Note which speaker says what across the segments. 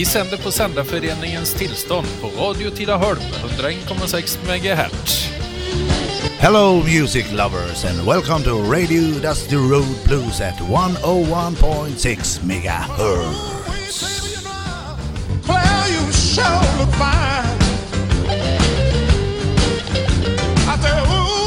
Speaker 1: Vi sänder på Sändarföreningens tillstånd på Radio Tidaholm 101,6 MHz.
Speaker 2: Hello, music lovers, and welcome to Radio Dusty Road Blues at 101.6 megahertz.
Speaker 3: Well, you sure look fine. I said, ooh,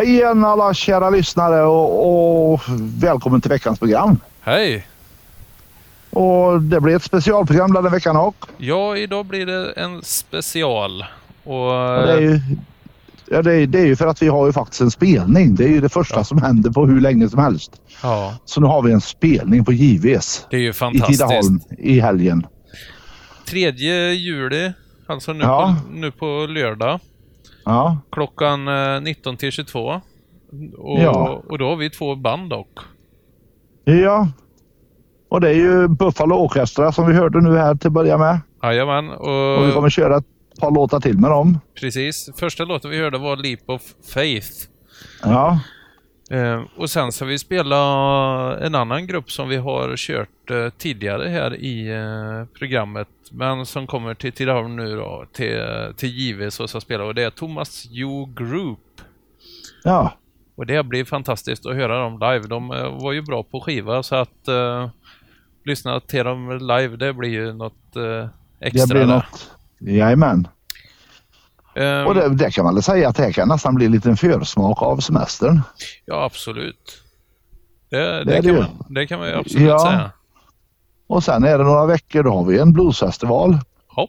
Speaker 4: Hej igen alla kära lyssnare och, och välkommen till veckans program.
Speaker 1: Hej!
Speaker 4: Och det blir ett specialprogram den veckan också.
Speaker 1: Ja, idag blir det en special. Och,
Speaker 4: Och Det är, ju, ja, det, är, det är ju för att vi har ju faktiskt en spelning. Det är ju det första som händer på hur länge som helst.
Speaker 1: ja,
Speaker 4: Så nu har vi en spelning på JVs
Speaker 1: det är ju
Speaker 4: i
Speaker 1: fantastiskt.
Speaker 4: Tidaholm i helgen.
Speaker 1: 3 juli, alltså nu,
Speaker 4: Ja.
Speaker 1: på, nu på lördag,
Speaker 4: Ja,
Speaker 1: klockan eh, 19 till 22. Och,
Speaker 4: Ja.
Speaker 1: och då har vi två band dock.
Speaker 4: ja. Och det är ju Buffalo Orchestra som vi hörde nu här till att börja med.
Speaker 1: Jajamän.
Speaker 4: Och vi
Speaker 1: Och
Speaker 4: kommer köra par låtar till med dem.
Speaker 1: Precis. Första låten vi hörde var Leap of Faith.
Speaker 4: Ja,
Speaker 1: Eh, och sen ska vi spela en annan grupp som vi har kört eh, tidigare här i eh, programmet. Men som kommer till Tidaholm nu då, till, till JVs och ska spela. Och det är Thomas You Group.
Speaker 4: ja.
Speaker 1: Och det blir fantastiskt att höra dem live. De eh, var ju bra på skiva så att eh, lyssna till dem live det blir ju något eh, extra.
Speaker 4: Det blir något. Jajamän.
Speaker 1: Eh,
Speaker 4: Och det, det kan man väl säga att det kan nästan bli en liten försmak av semestern.
Speaker 1: Ja, absolut. Det, det,
Speaker 4: Det
Speaker 1: kan, man, det kan man ju absolut
Speaker 4: Ja.
Speaker 1: säga.
Speaker 4: Och sen är det några veckor då har vi en bluesfestival.
Speaker 1: Ja.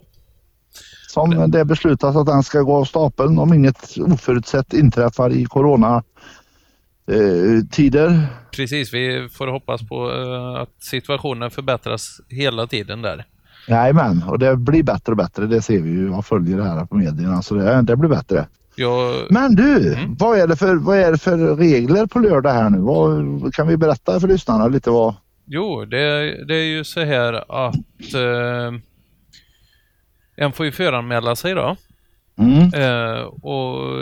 Speaker 4: Som det är beslutat att den ska gå av stapeln om inget oförutsett inträffar i corona eh, tider.
Speaker 1: Precis, vi får hoppas på eh, att situationen förbättras hela tiden där.
Speaker 4: Jajamän, och det blir bättre och bättre. Det ser vi ju. Jag följer det här på medierna så det, det blir bättre.
Speaker 1: Jag,
Speaker 4: Men du,
Speaker 1: Mm.
Speaker 4: vad, är det för, vad är det för regler på lördag här nu? Vad, kan vi berätta för lyssnarna lite vad?
Speaker 1: jo, det, det är ju så här att eh, en får ju föranmäla sig då.
Speaker 4: Mm.
Speaker 1: Eh, och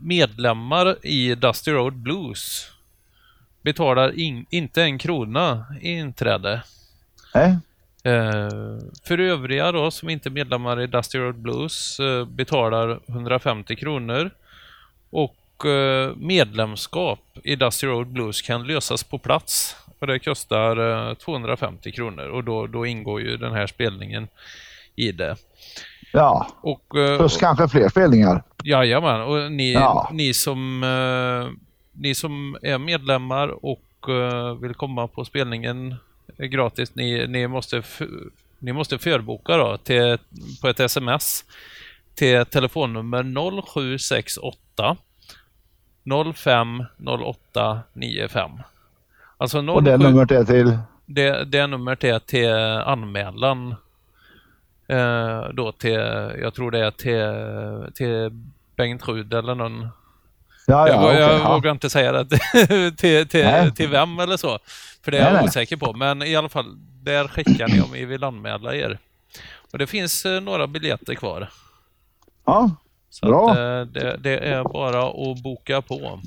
Speaker 1: medlemmar i Dusty Road Blues betalar in, inte en krona i inträde.
Speaker 4: Nej?
Speaker 1: Eh, för övriga då som inte är medlemmar i Dusty Road Blues eh, betalar 150 kronor. Och eh, medlemskap i Dusty Road Blues kan lösas på plats. Och det kostar eh, 250 kronor och då, då ingår ju den här spelningen i det.
Speaker 4: Ja,
Speaker 1: Och,
Speaker 4: plus kanske fler spelningar.
Speaker 1: Jajamän, och ni,
Speaker 4: Ja.
Speaker 1: ni, som, ni som är medlemmar och vill komma på spelningen gratis, ni, ni, måste, ni måste förboka då till, på ett sms till telefonnummer 0768 050895. Alltså
Speaker 4: Och det
Speaker 1: 07
Speaker 4: numret är till?
Speaker 1: det, det numret är till anmälan. Eh, då till, jag tror det är till, till Bengt Rud eller någon.
Speaker 4: Ja, ja,
Speaker 1: jag
Speaker 4: okej,
Speaker 1: jag
Speaker 4: ja.
Speaker 1: vågar inte säga det till, till,
Speaker 4: Nej.
Speaker 1: till vem eller så. För det är jag
Speaker 4: nej.
Speaker 1: osäker på. Men i alla fall, där skickar ni om ni vill anmäla er. Och det finns eh, några biljetter kvar.
Speaker 4: ja.
Speaker 1: Så
Speaker 4: Bra.
Speaker 1: att, eh, det, det är bara att boka på.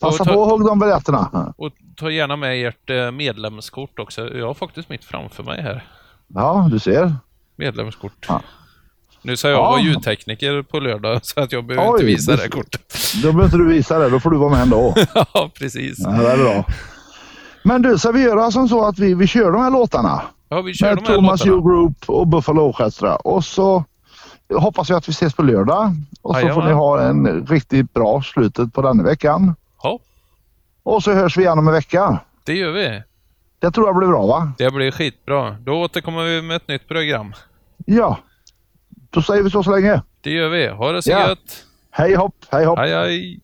Speaker 4: Passa
Speaker 1: och ta,
Speaker 4: på att hugga de biljetterna.
Speaker 1: och ta gärna med ert eh, medlemskort också. Jag har faktiskt mitt framför mig här.
Speaker 4: Ja, du ser.
Speaker 1: Medlemskort.
Speaker 4: Ja.
Speaker 1: Nu sa jag
Speaker 4: Ja.
Speaker 1: var ljudtekniker på lördag så att jag behöver
Speaker 4: Oj,
Speaker 1: inte visa
Speaker 4: det-
Speaker 1: det kortet.
Speaker 4: Då behöver inte du visa det, då får du vara med ändå.
Speaker 1: ja, precis.
Speaker 4: Ja, det är bra. Men du, ska vi göra som så att vi, vi kör de här låtarna?
Speaker 1: Ja, vi kör
Speaker 4: Med
Speaker 1: de här
Speaker 4: Thomas
Speaker 1: låtarna.
Speaker 4: Hugh Group och Buffalo Orchestra. Och så hoppas jag att vi ses på lördag. Och så får
Speaker 1: Jajamän.
Speaker 4: ni ha en riktigt bra slutet på denna veckan.
Speaker 1: Ja,
Speaker 4: Och så hörs vi igen om en vecka.
Speaker 1: det gör vi.
Speaker 4: Det tror jag blir bra va?
Speaker 1: Det blir skitbra. Då återkommer vi med ett nytt program.
Speaker 4: Ja. Då säger vi så så länge.
Speaker 1: Det gör vi. Ha det så
Speaker 4: Ja.
Speaker 1: gött.
Speaker 4: Hej hopp, hej hopp.
Speaker 1: Hej, hej.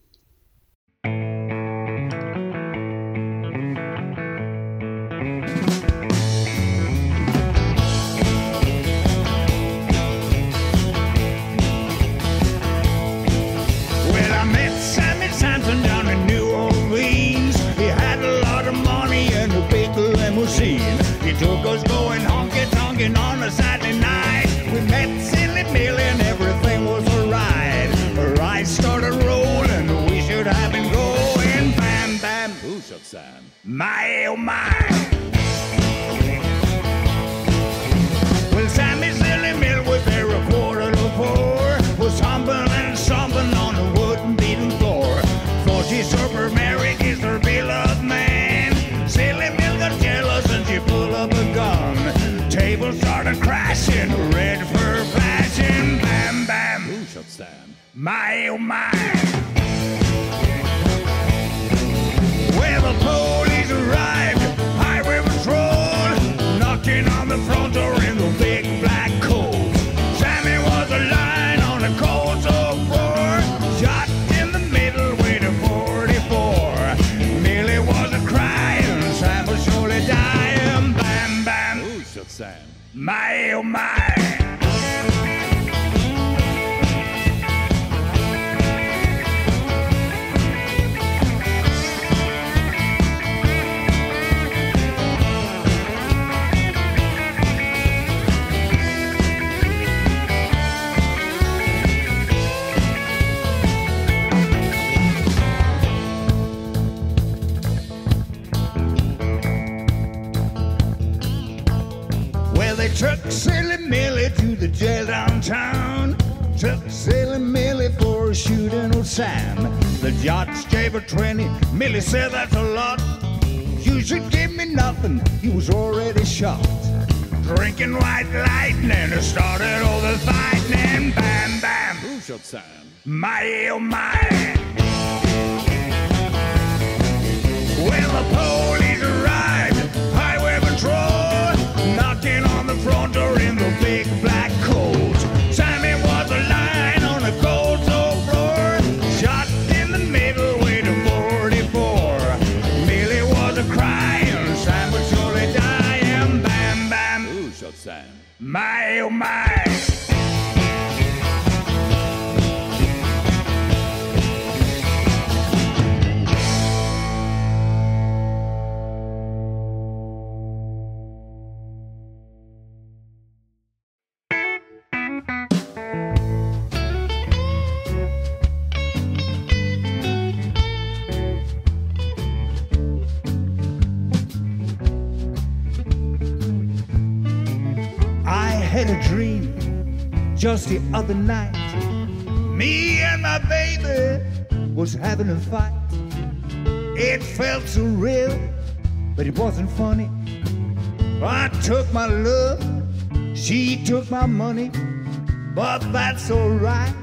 Speaker 3: Who? My, oh my. Well, Sammy Silly Mill was there a quarter to four. Was humping and stomping on the wooden beaten floor. For she super Mary is her beloved man. Silly Mill got jealous and she pulled up a gun. Table started crashing, red for flashing. Bam, bam. Who shot Sam? My, oh my. Well, the police arrived, highway patrol, knocking on the front door in the big black coat. Sammy was lying on a cold sore floor, shot in the middle with a 44. Millie was a crying, Sam was surely dying. Bam, bam. Who shot Sam? My, oh my. Took Silly Millie to the jail downtown. Took Silly Millie for shooting old Sam. The judge gave her 20. Millie said that's a lot. You should give me nothing. He was already shot. Drinking white lightning started all the fighting. Bam, bam. Who shot Sam? My, oh my. Well, the police the front door in the big black coat. Sammy was lying on the cold stone floor, shot in the middle with a 44. Millie was a crying, Sam was surely dying. Bam, bam. Who shot Sam? My, oh my. Just the other night. Me and my baby was having a fight. It felt so real, but it wasn't funny. I took my love, she took my money, but that's alright.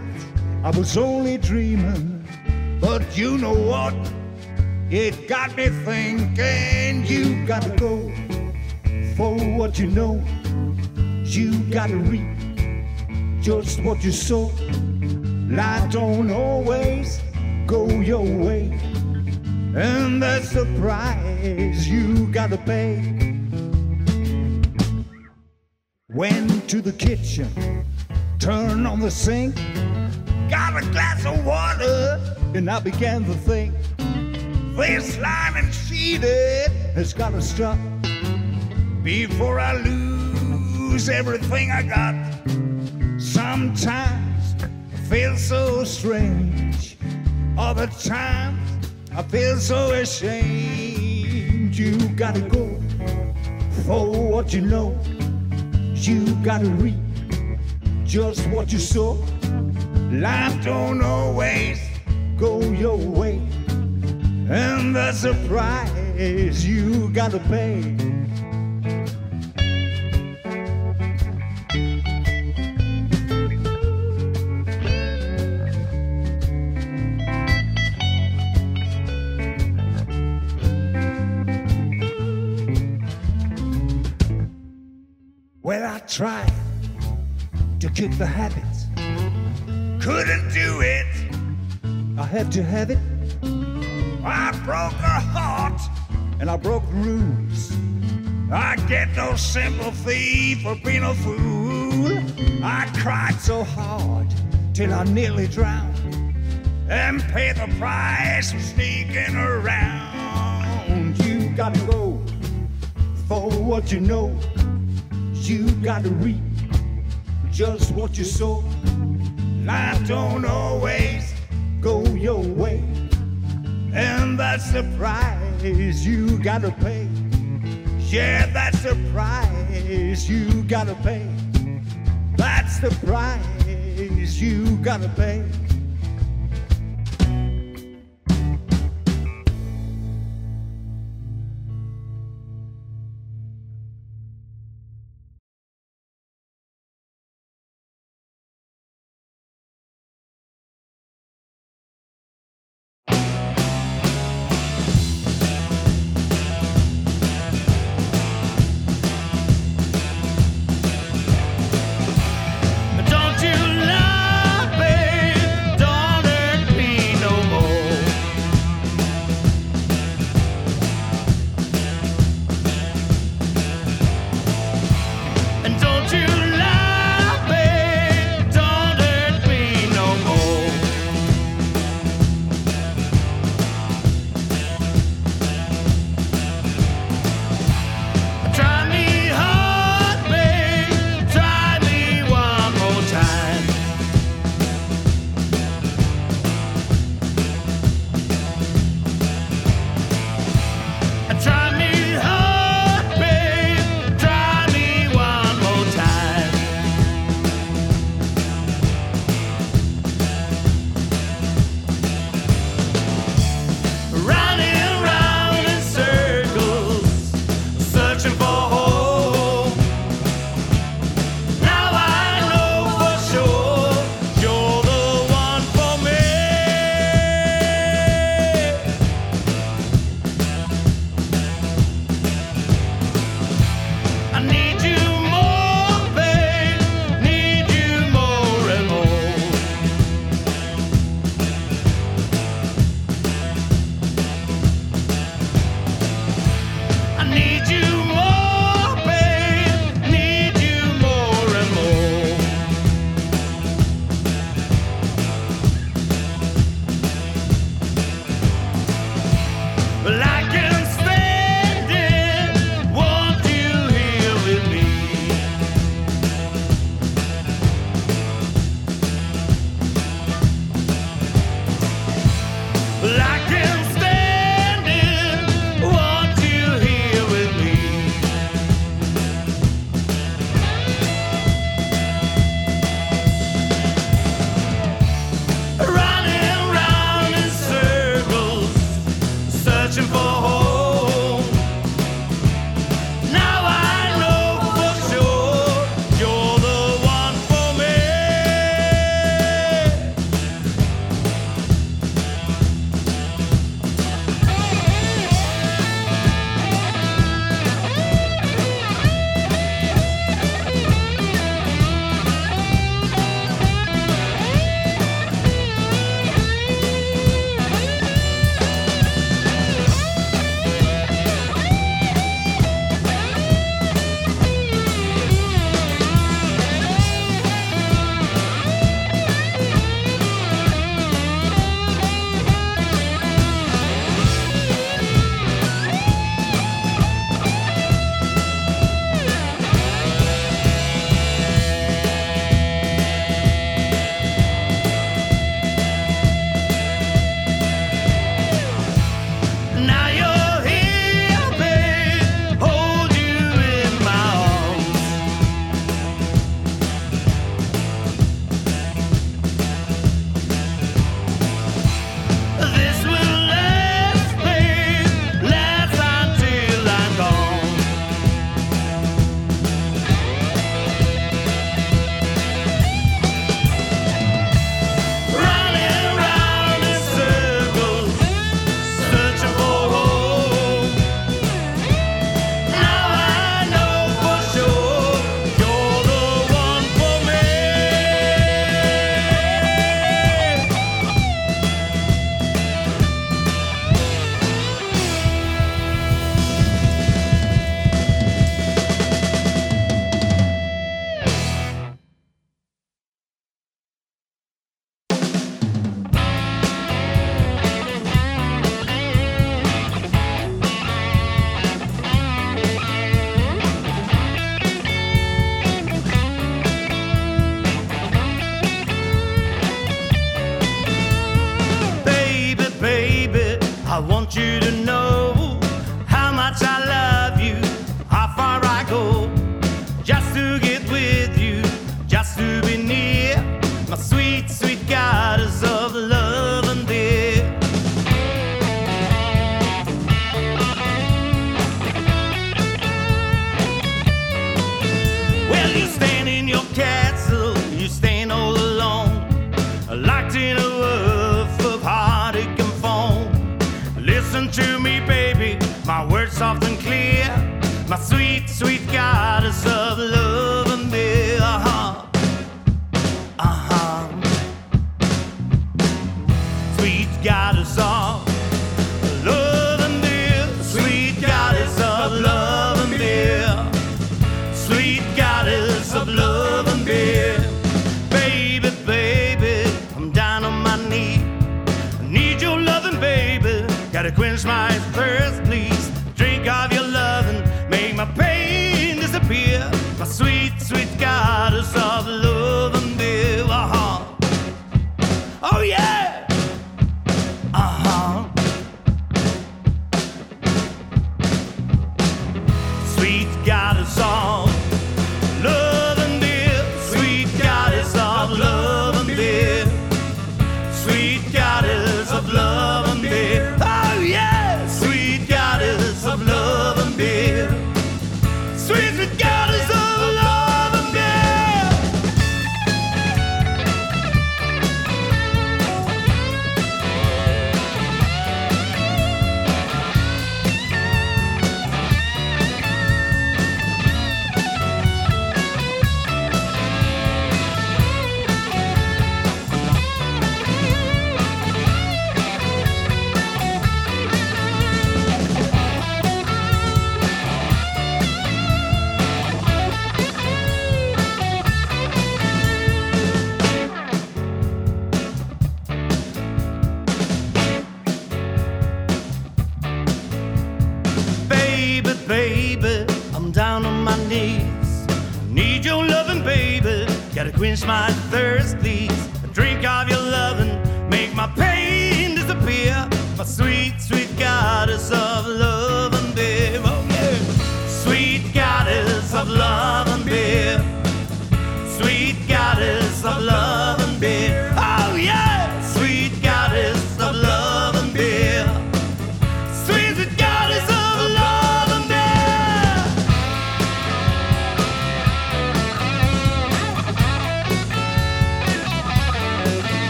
Speaker 3: I was only dreaming, but you know what? It got me thinking you gotta go for what you know. You gotta reap just what you sow. Life don't always go your way, and that's the price you gotta pay. Went to the kitchen, turned on the sink, got a glass of water, and I began to think. This line and cheated has gotta stop before I lose everything I got. Sometimes I feel so strange, other times I feel so ashamed. You gotta go for what you know, you gotta reap just what you sow. Life don't always go your way, and the price you gotta pay. Tried to kick the habits, couldn't do it. I had to have it. I broke her heart and I broke rules. I get no sympathy for being a fool. I cried so hard till I nearly drowned and paid the price for sneaking around. You gotta go for what you know. You gotta reap just what you sow. Life don't always go your way, and that's the price you gotta pay. Yeah, that's the price you gotta pay. That's the price you gotta pay.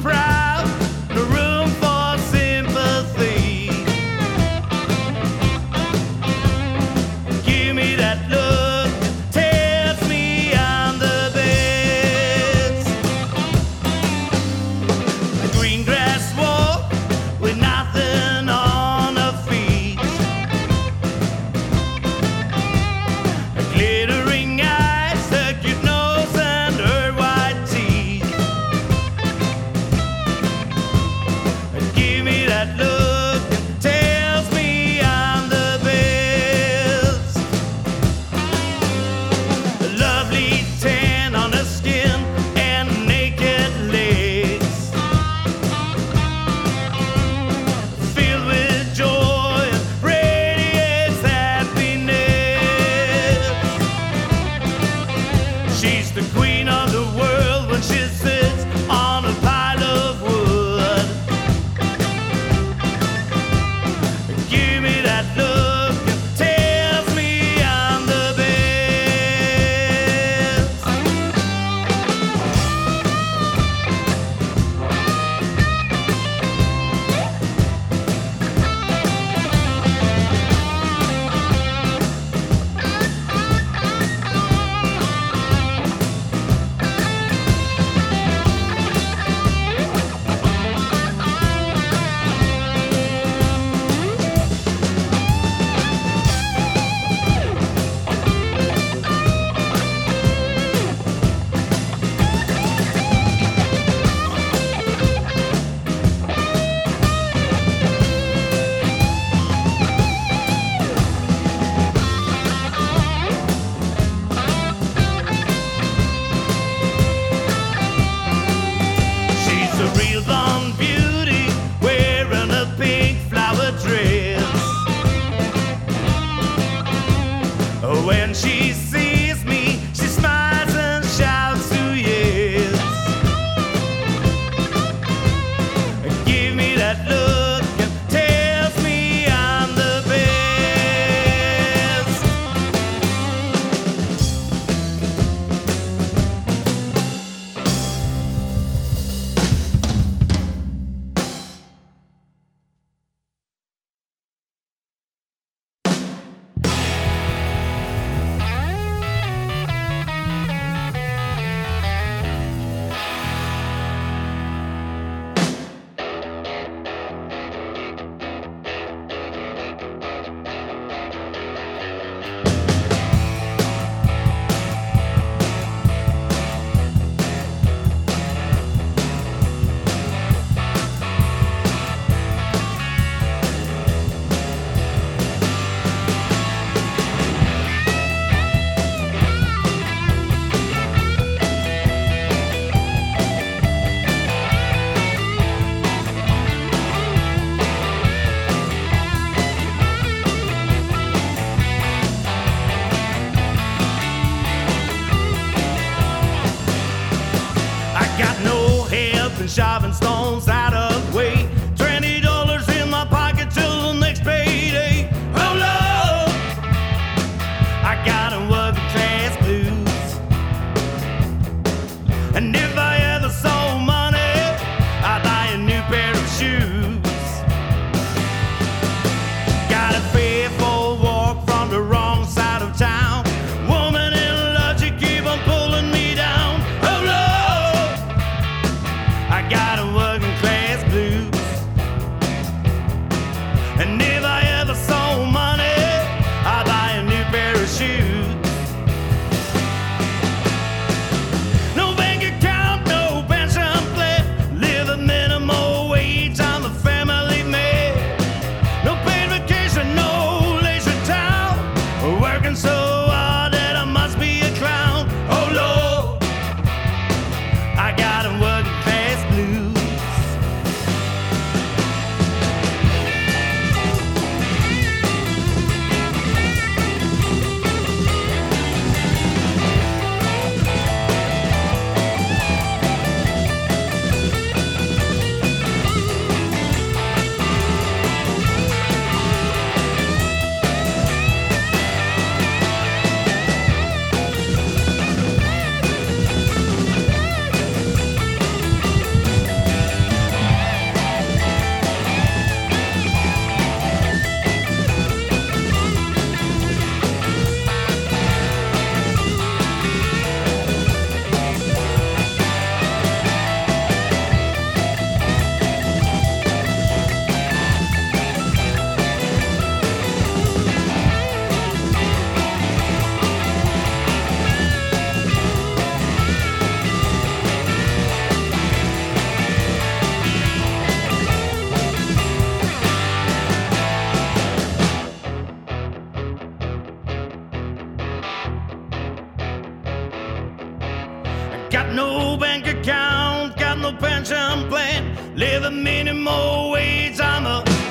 Speaker 5: Proud, She's the queen of the world. Got no bank account, got no pension plan, living minimum wage. I'm a